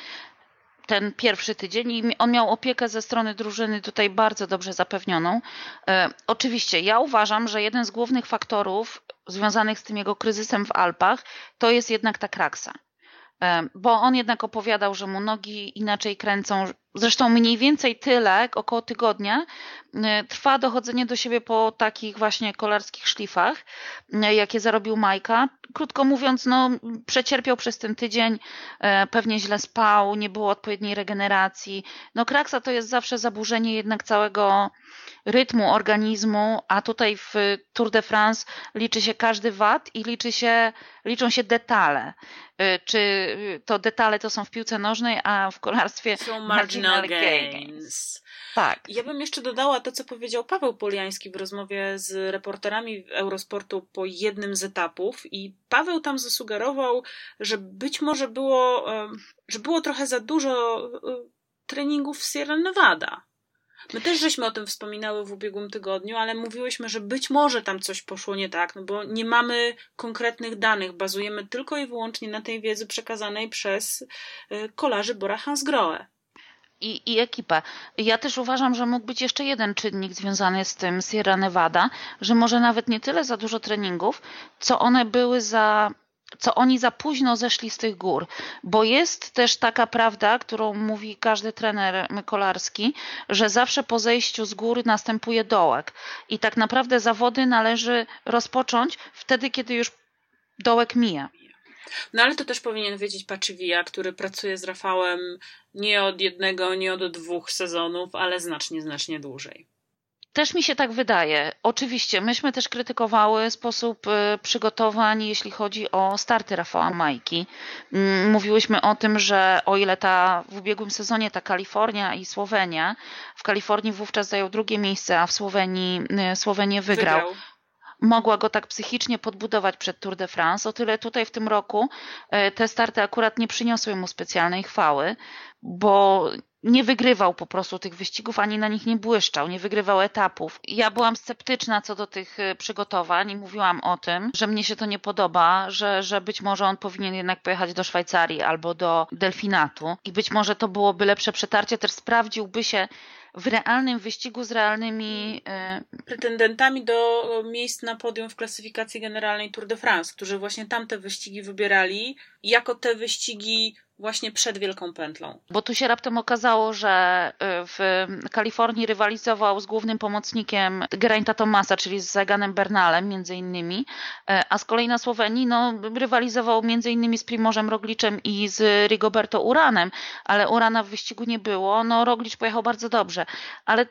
ten pierwszy tydzień i on miał opiekę ze strony drużyny tutaj bardzo dobrze zapewnioną. E, oczywiście ja uważam, że jeden z głównych faktorów związanych z tym jego kryzysem w Alpach to jest jednak ta kraksa bo on jednak opowiadał, że mu nogi inaczej kręcą. Zresztą mniej więcej tyle, około tygodnia, trwa dochodzenie do siebie po takich właśnie kolarskich szlifach, jakie zarobił Majka. Krótko mówiąc, no, przecierpiał przez ten tydzień, e, pewnie źle spał, nie było odpowiedniej regeneracji. No, kraksa to jest zawsze zaburzenie jednak całego rytmu organizmu, a tutaj w Tour de France liczy się każdy wat i liczy się, liczą się detale. Y, czy to detale to są w piłce nożnej, a w kolarstwie są marginal gains. gains. Tak. Ja bym jeszcze dodała to, co powiedział Paweł Poliański w rozmowie z reporterami Eurosportu po jednym z etapów i Paweł tam zasugerował, że być może było, że było trochę za dużo y, treningów w Sierra Nevada My też żeśmy o tym wspominały w ubiegłym tygodniu, ale mówiłyśmy, że być może tam coś poszło nie tak, no bo nie mamy konkretnych danych, bazujemy tylko i wyłącznie na tej wiedzy przekazanej przez y, kolarzy Bora Hansgrohe. I, i ekipę. Ja też uważam, że mógł być jeszcze jeden czynnik związany z tym Sierra Nevada, że może nawet nie tyle za dużo treningów, co one były za co oni za późno zeszli z tych gór, bo jest też taka prawda, którą mówi każdy trener kolarski, że zawsze po zejściu z góry następuje dołek i tak naprawdę zawody należy rozpocząć wtedy, kiedy już dołek mija. No ale to też powinien wiedzieć Paczywija, który pracuje z Rafałem nie od jednego, nie od dwóch sezonów, ale znacznie, znacznie dłużej. Też mi się tak wydaje. Oczywiście, myśmy też krytykowały sposób y, przygotowań, jeśli chodzi o starty Rafała Majki. Mm, mówiłyśmy o tym, że o ile ta w ubiegłym sezonie ta Kalifornia i Słowenia, w Kalifornii wówczas zajął drugie miejsce, a w Słowenii y, Słowenię wygrał. wygrał mogła go tak psychicznie podbudować przed Tour de France. O tyle tutaj w tym roku y, te starty akurat nie przyniosły mu specjalnej chwały, bo nie wygrywał po prostu tych wyścigów, ani na nich nie błyszczał, nie wygrywał etapów. Ja byłam sceptyczna co do tych y, przygotowań i mówiłam o tym, że mnie się to nie podoba, że, że być może on powinien jednak pojechać do Szwajcarii albo do Delfinatu i być może to byłoby lepsze przetarcie, też sprawdziłby się w realnym wyścigu z realnymi y, pretendentami do miejsc na podium w klasyfikacji generalnej Tour de France, którzy właśnie tamte wyścigi wybierali. Jako te wyścigi właśnie przed Wielką Pętlą. Bo tu się raptem okazało, że y, w Kalifornii rywalizował z głównym pomocnikiem Geraint'a Thomasa, czyli z Zaganem Bernalem między innymi, y, a z kolei na Słowenii no, rywalizował między innymi z Primożem Rogliczem i z Rigoberto Uranem, ale Urana w wyścigu nie było. No Roglicz pojechał bardzo dobrze, ale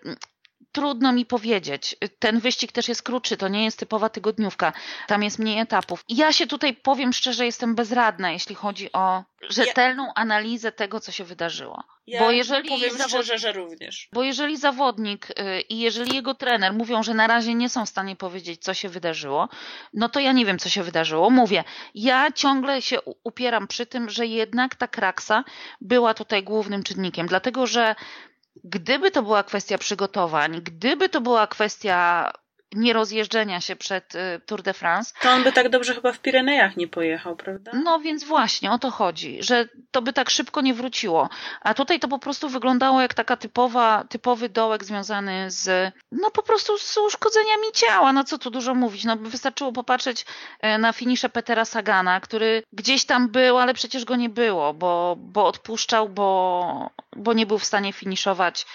trudno mi powiedzieć. Ten wyścig też jest krótszy, to nie jest typowa tygodniówka. Tam jest mniej etapów. Ja się tutaj powiem szczerze, jestem bezradna, jeśli chodzi o rzetelną analizę tego, co się wydarzyło. Ja bo jeżeli powiem zawod... szczerze, że również. Bo jeżeli zawodnik yy, i jeżeli jego trener mówią, że na razie nie są w stanie powiedzieć, co się wydarzyło, no to ja nie wiem, co się wydarzyło. Mówię, ja ciągle się upieram przy tym, że jednak ta kraksa była tutaj głównym czynnikiem, dlatego że Gdyby to była kwestia przygotowań, gdyby to była kwestia nierozjeżdżenia się przed y, Tour de France. To on by tak dobrze chyba w Pirenejach nie pojechał, prawda? No więc właśnie o to chodzi, że to by tak szybko nie wróciło. A tutaj to po prostu wyglądało jak taka typowa, typowy dołek związany z, no po prostu z uszkodzeniami ciała. No co tu dużo mówić. No wystarczyło popatrzeć e, na finisze Petera Sagana, który gdzieś tam był, ale przecież go nie było, bo, bo odpuszczał, bo, bo nie był w stanie finiszować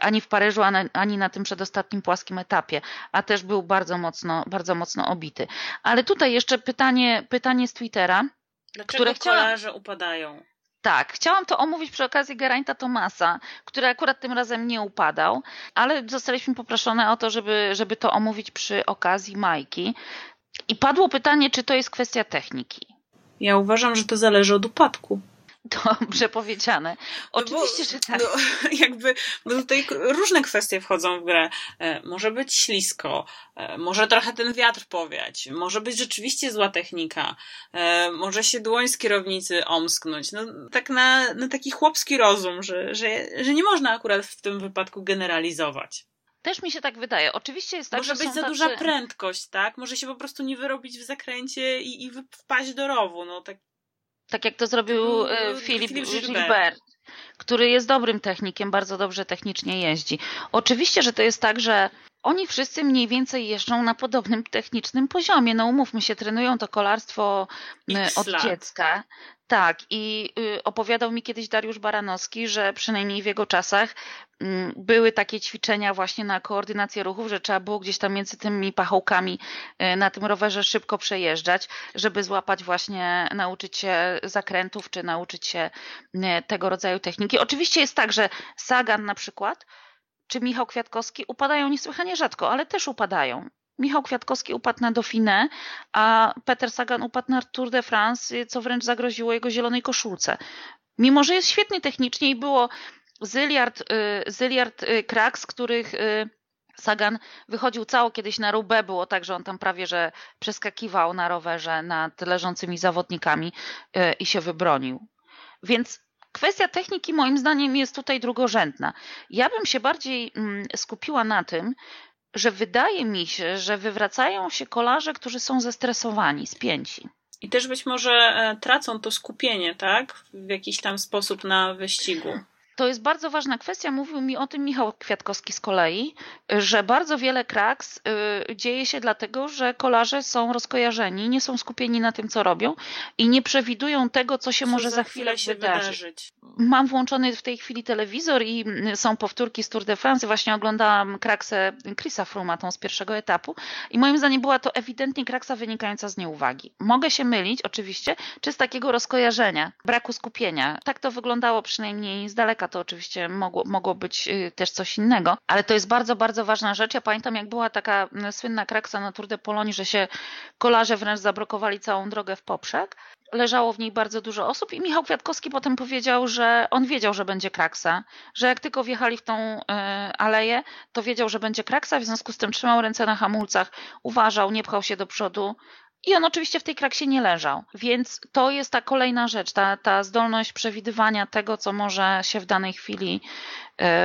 ani w Paryżu, ani na tym przedostatnim płaskim etapie, a też był bardzo mocno, bardzo mocno obity. Ale tutaj jeszcze pytanie, pytanie z Twittera. Dlaczego które kolarze chciałam... upadają? Tak, chciałam to omówić przy okazji Geraint'a Tomasa, który akurat tym razem nie upadał, ale zostaliśmy poproszone o to, żeby, żeby to omówić przy okazji Majki. I padło pytanie, czy to jest kwestia techniki. Ja uważam, że to zależy od upadku. Dobrze powiedziane. Oczywiście, bo, że tak. No, jakby, bo tutaj różne kwestie wchodzą w grę. E, może być ślisko, e, może trochę ten wiatr powiać, może być rzeczywiście zła technika, e, może się dłoń z kierownicy omsknąć. No, tak na, na taki chłopski rozum, że, że, że nie można akurat w tym wypadku generalizować. Też mi się tak wydaje. Oczywiście jest tak, Może być za tacy... duża prędkość, tak? Może się po prostu nie wyrobić w zakręcie i, i wpaść do rowu. No, tak tak jak to zrobił e, Filip Gilbert, który jest dobrym technikiem, bardzo dobrze technicznie jeździ. Oczywiście, że to jest tak, że oni wszyscy mniej więcej jeżdżą na podobnym technicznym poziomie. No umówmy się, trenują to kolarstwo X od lat. dziecka. Tak, i y, opowiadał mi kiedyś Dariusz Baranowski, że przynajmniej w jego czasach mm, były takie ćwiczenia właśnie na koordynację ruchów, że trzeba było gdzieś tam między tymi pachołkami y, na tym rowerze szybko przejeżdżać, żeby złapać właśnie, nauczyć się zakrętów, czy nauczyć się y, tego rodzaju techniki. Oczywiście jest tak, że Sagan na przykład, czy Michał Kwiatkowski upadają niesłychanie rzadko, ale też upadają. Michał Kwiatkowski upadł na Dauphiné, a Peter Sagan upadł na Tour de France, co wręcz zagroziło jego zielonej koszulce. Mimo, że jest świetnie technicznie i było zyliard, y, zyliard y, krak, z których y, Sagan wychodził cało kiedyś na Roubaix, było tak, że on tam prawie że przeskakiwał na rowerze nad leżącymi zawodnikami i się wybronił. Więc kwestia techniki moim zdaniem jest tutaj drugorzędna. Ja bym się bardziej mm, skupiła na tym, że wydaje mi się, że wywracają się kolarze, którzy są zestresowani, spięci. I też być może e, tracą to skupienie, tak? W jakiś tam sposób na wyścigu. To jest bardzo ważna kwestia. Mówił mi o tym Michał Kwiatkowski z kolei, że bardzo wiele kraks y, dzieje się dlatego, że kolarze są rozkojarzeni, nie są skupieni na tym, co robią i nie przewidują tego, co się co może za chwilę, się wydarzyć. wydarzyć. Mam włączony w tej chwili telewizor i są powtórki z Tour de France. Właśnie oglądałam kraksę Chrisa Fruma, tą z pierwszego etapu i moim zdaniem była to ewidentnie kraksa wynikająca z nieuwagi. Mogę się mylić oczywiście, czy z takiego rozkojarzenia, braku skupienia. Tak to wyglądało przynajmniej z daleka to oczywiście mogło, mogło być y, też coś innego, ale to jest bardzo, bardzo ważna rzecz. Ja pamiętam, jak była taka mm, słynna kraksa na Tour de Pologne, że się kolarze wręcz zablokowali całą drogę w poprzek. Leżało w niej bardzo dużo osób i Michał Kwiatkowski potem powiedział, że on wiedział, że będzie kraksa, że jak tylko wjechali w tą y, aleję, to wiedział, że będzie kraksa, w związku z tym trzymał ręce na hamulcach, uważał, nie pchał się do przodu, i on oczywiście w tej kraksie nie leżał. Więc to jest ta kolejna rzecz, ta, ta zdolność przewidywania tego, co może się w danej chwili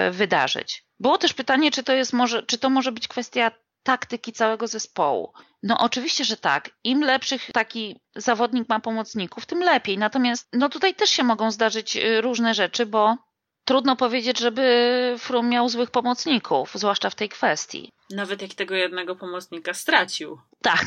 y, wydarzyć. Było też pytanie, czy to, jest może, czy to może być kwestia taktyki całego zespołu. No oczywiście, że tak. Im lepszych taki zawodnik ma pomocników, tym lepiej. Natomiast no tutaj też się mogą zdarzyć y, różne rzeczy, bo trudno powiedzieć, żeby Frum miał złych pomocników, zwłaszcza w tej kwestii. Nawet jak tego jednego pomocnika stracił. Tak.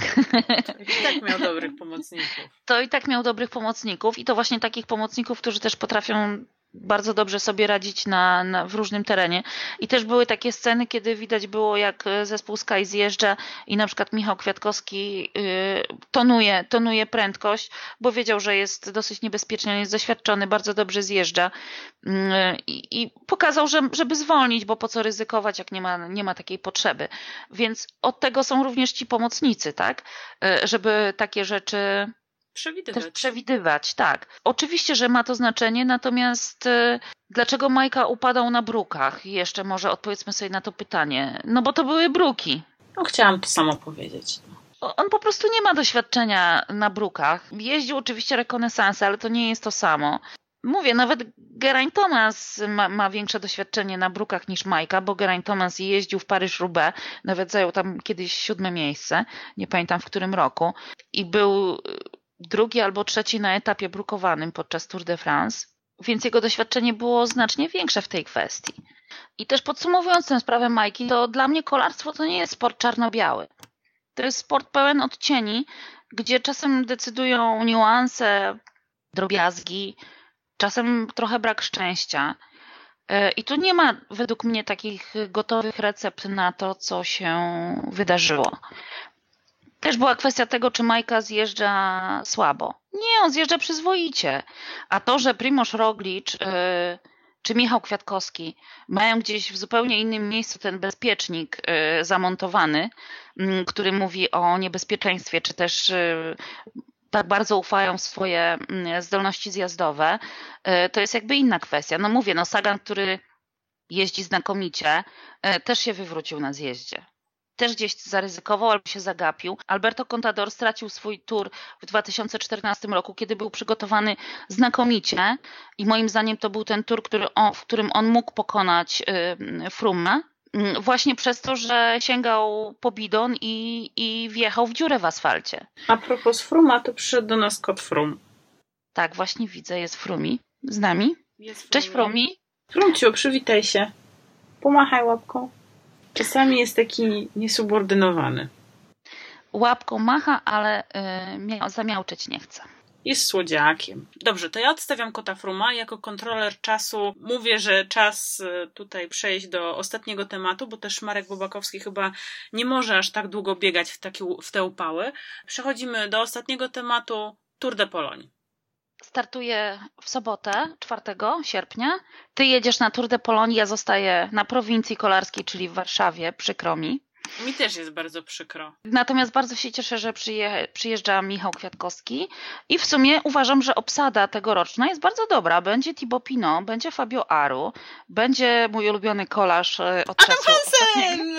I tak miał dobrych pomocników. To i tak miał dobrych pomocników i to właśnie takich pomocników, którzy też potrafią bardzo dobrze sobie radzić na, na, w różnym terenie. I też były takie sceny, kiedy widać było, jak zespół Sky zjeżdża i na przykład Michał Kwiatkowski y, tonuje, tonuje prędkość, bo wiedział, że jest dosyć niebezpieczny, jest doświadczony, bardzo dobrze zjeżdża y, i pokazał, że, żeby zwolnić, bo po co ryzykować, jak nie ma, nie ma takiej potrzeby. Więc od tego są również ci pomocnicy, tak? Y, żeby takie rzeczy Przewidywać. Też przewidywać, tak. Oczywiście, że ma to znaczenie, natomiast y, dlaczego Majka upadał na brukach? Jeszcze może odpowiedzmy sobie na to pytanie. No bo to były bruki. No chciałam to samo powiedzieć. On po prostu nie ma doświadczenia na brukach. Jeździł oczywiście rekonesansy, ale to nie jest to samo. Mówię, nawet Geraint Thomas ma, ma, większe doświadczenie na brukach niż Majka, bo Geraint Thomas jeździł w Paryż-Roubaix, nawet zajął tam kiedyś siódme miejsce, nie pamiętam w którym roku, i był drugi albo trzeci na etapie brukowanym podczas Tour de France, więc jego doświadczenie było znacznie większe w tej kwestii. I też podsumowując tę sprawę Majki, to dla mnie kolarstwo to nie jest sport czarno-biały. To jest sport pełen odcieni, gdzie czasem decydują niuanse, drobiazgi, czasem trochę brak szczęścia. E, I tu nie ma według mnie takich gotowych recept na to, co się wydarzyło. Też była kwestia tego, czy Majka zjeżdża słabo. Nie, on zjeżdża przyzwoicie. A to, że Primoz Roglic yy, czy Michał Kwiatkowski mają gdzieś w zupełnie innym miejscu ten bezpiecznik yy, zamontowany, yy, który mówi o niebezpieczeństwie, czy też y, tak bardzo ufają w swoje mm, zdolności zjazdowe, to jest jakby inna kwestia. No mówię, no Sagan, który jeździ znakomicie, też się wywrócił na zjeździe. Też gdzieś zaryzykował albo się zagapił. Alberto Contador stracił swój tour w 2014 roku, kiedy był przygotowany znakomicie i moim zdaniem to był ten tour, który on, w którym on mógł pokonać Frumę Mm, właśnie przez to, że sięgał po bidon i, i wjechał w dziurę w asfalcie. A propos Fruma, to przyszedł do nas kot Frum. Tak, właśnie widzę, jest Frumi z nami. Jest Frumi. Cześć Frumi. Frumciu, przywitaj się. Pomachaj łapką. Czasami jest taki niesubordynowany. Łapką macha, ale yy, zamiałczeć nie chce. Jest słodziakiem. Dobrze, to ja odstawiam kota Fruma. Jako kontroler czasu mówię, że czas e, tutaj przejść do ostatniego tematu, bo też Marek Bobakowski chyba nie może aż tak długo biegać w, takie, w te upały. Przechodzimy do ostatniego tematu Tour de Pologne. Startuję w sobotę, 4 sierpnia. Ty jedziesz na Tour de Pologne, ja zostaję na prowincji kolarskiej, czyli w Warszawie, przykro mi. Mi też jest bardzo przykro. Natomiast bardzo się cieszę, że przyje, przyjeżdża Michał Kwiatkowski i w sumie uważam, że obsada tegoroczna jest bardzo dobra. Będzie Thibaut Pinot, będzie Fabio Aru, będzie mój ulubiony kolarz e, od Adam czasu Hansen!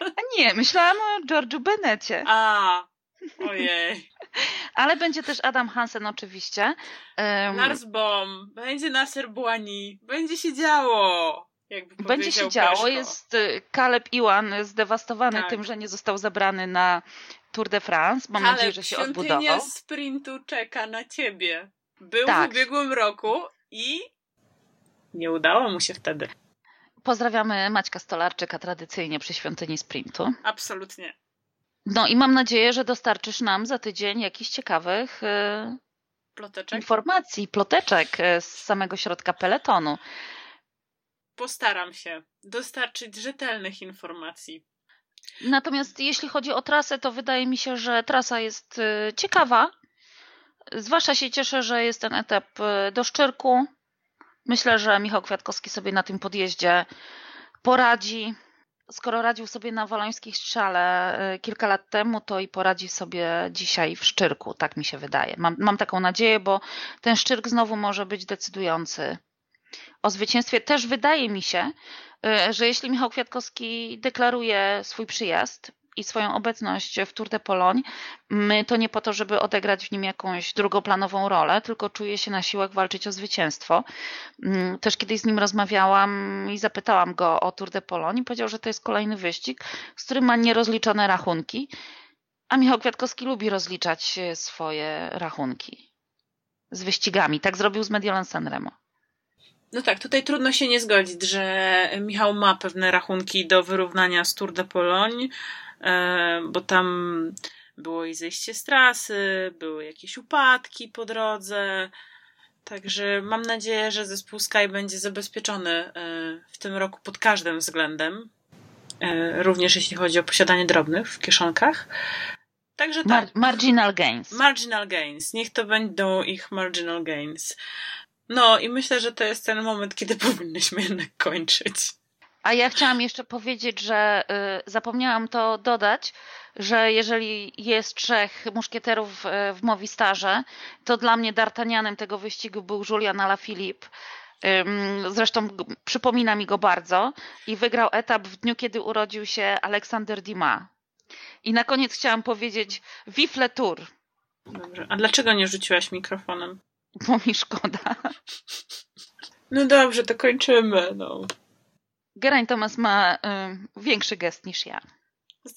A nie, myślałam o George'u Benecie. A, ojej. Ale będzie też Adam Hansen oczywiście. Um, Lars Bohm, będzie Nasser Bouani, będzie się działo. Będzie się działo. Jest y, Caleb Iwan zdewastowany tak. tym, że nie został zabrany na Tour de France. Mam Caleb, nadzieję, że się odbudował. sprintu czeka na ciebie. Był tak. w ubiegłym roku i nie udało mu się wtedy. Pozdrawiamy Maćka Stolarczyka tradycyjnie przy świątyni sprintu. Absolutnie. No i mam nadzieję, że dostarczysz nam za tydzień jakichś ciekawych y, ploteczek? informacji, ploteczek y, z samego środka peletonu postaram się dostarczyć rzetelnych informacji. Natomiast jeśli chodzi o trasę, to wydaje mi się, że trasa jest y, ciekawa. Zwłaszcza się cieszę, że jest ten etap do Szczyrku. Myślę, że Michał Kwiatkowski sobie na tym podjeździe poradzi. Skoro radził sobie na Walońskich Strzale y, kilka lat temu, to i poradzi sobie dzisiaj w Szczyrku, tak mi się wydaje. Mam, mam taką nadzieję, bo ten Szczyrk znowu może być decydujący o zwycięstwie, też wydaje mi się, y, że jeśli Michał Kwiatkowski deklaruje swój przyjazd i swoją obecność w Tour de Pologne, to nie po to, żeby odegrać w nim jakąś drugoplanową rolę, tylko czuje się na siłach walczyć o zwycięstwo. Mm, też kiedyś z nim rozmawiałam i zapytałam go o Tour de Pologne i powiedział, że to jest kolejny wyścig, z którym ma nierozliczone rachunki, a Michał Kwiatkowski lubi rozliczać swoje rachunki z wyścigami. Tak zrobił z Mediolan Sanremo. No tak, tutaj trudno się nie zgodzić, że Michał ma pewne rachunki do wyrównania z Tour de Pologne, bo tam było i zejście z trasy, były jakieś upadki po drodze. Także mam nadzieję, że zespół Sky będzie zabezpieczony e, w tym roku pod każdym względem. E, również jeśli chodzi o posiadanie drobnych w kieszonkach. Także tak. Mar marginal gains. Marginal gains. Niech to będą ich marginal gains. No i myślę, że to jest ten moment, kiedy powinnyśmy jednak kończyć. A ja chciałam jeszcze powiedzieć, że y, zapomniałam to dodać, że jeżeli jest trzech muszkieterów w Mowistarze, to dla mnie D'Artagnanem tego wyścigu był Julian Alaphilippe. Zresztą przypomina mi go bardzo i wygrał etap w dniu, kiedy urodził się Aleksander Dumas. I na koniec chciałam powiedzieć Vive le Tour. Dobrze. A dlaczego nie rzuciłaś mikrofonem? bo mi szkoda. No dobrze, to kończymy. No. Geraint Thomas ma y, większy gest niż ja.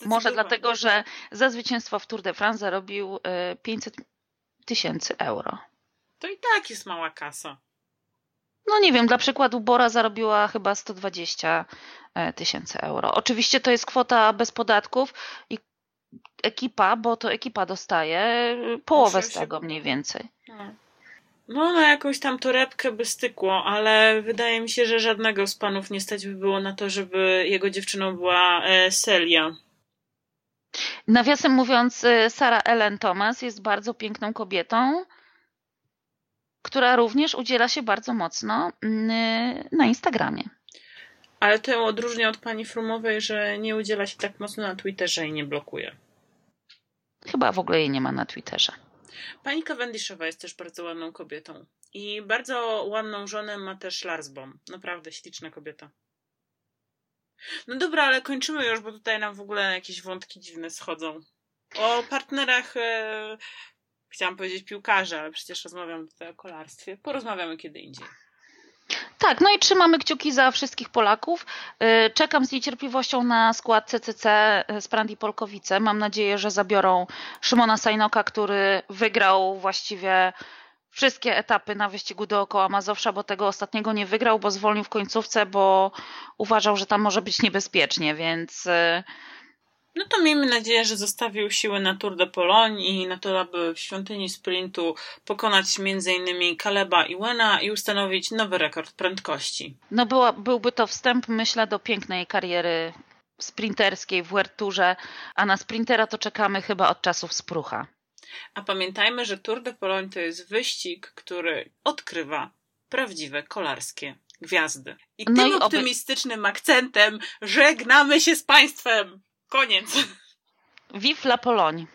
Może dlatego, że za zwycięstwo w Tour de France zarobił y, 500 tysięcy euro. To i tak jest mała kasa. No nie wiem, dla przykładu Bora zarobiła chyba 120 e, tysięcy euro. Oczywiście to jest kwota bez podatków i ekipa, bo to ekipa dostaje połowę z tego mniej więcej. No. No, na jakąś tam torebkę by stykło, ale wydaje mi się, że żadnego z panów nie stać by było na to, żeby jego dziewczyną była e, Celia. Nawiasem mówiąc, e, Sara Ellen Thomas jest bardzo piękną kobietą, która również udziela się bardzo mocno mm, na Instagramie. Ale to ją odróżnia od pani Frumowej, że nie udziela się tak mocno na Twitterze i nie blokuje. Chyba w ogóle jej nie ma na Twitterze. Pani Cavendishowa jest też bardzo ładną kobietą. I bardzo ładną żonę ma też Larsbom. Naprawdę śliczna kobieta. No dobra, ale kończymy już, bo tutaj nam w ogóle jakieś wątki dziwne schodzą. O partnerach, e, chciałam powiedzieć piłkarza, ale przecież rozmawiam tutaj o kolarstwie. Porozmawiamy kiedy indziej. Tak, no i trzymamy kciuki za wszystkich Polaków. Y, czekam z niecierpliwością na skład CCC z Prandi Polkowice. Mam nadzieję, że zabiorą Szymona Sajnoka, który wygrał właściwie wszystkie etapy na wyścigu dookoła Mazowsza, bo tego ostatniego nie wygrał, bo zwolnił w końcówce, bo uważał, że tam może być niebezpiecznie, więc y, no to miejmy nadzieję, że zostawił siły na Tour de Pologne i na to, aby w świątyni sprintu pokonać m.in. Kaleba i Wena i ustanowić nowy rekord prędkości. No była, byłby to wstęp, myślę, do pięknej kariery sprinterskiej w Werturze, a na sprintera to czekamy chyba od czasów sprucha. A pamiętajmy, że Tour de Pologne to jest wyścig, który odkrywa prawdziwe kolarskie gwiazdy. I no tym i optymistycznym akcentem żegnamy się z Państwem! Koniec. Vive la Pologne.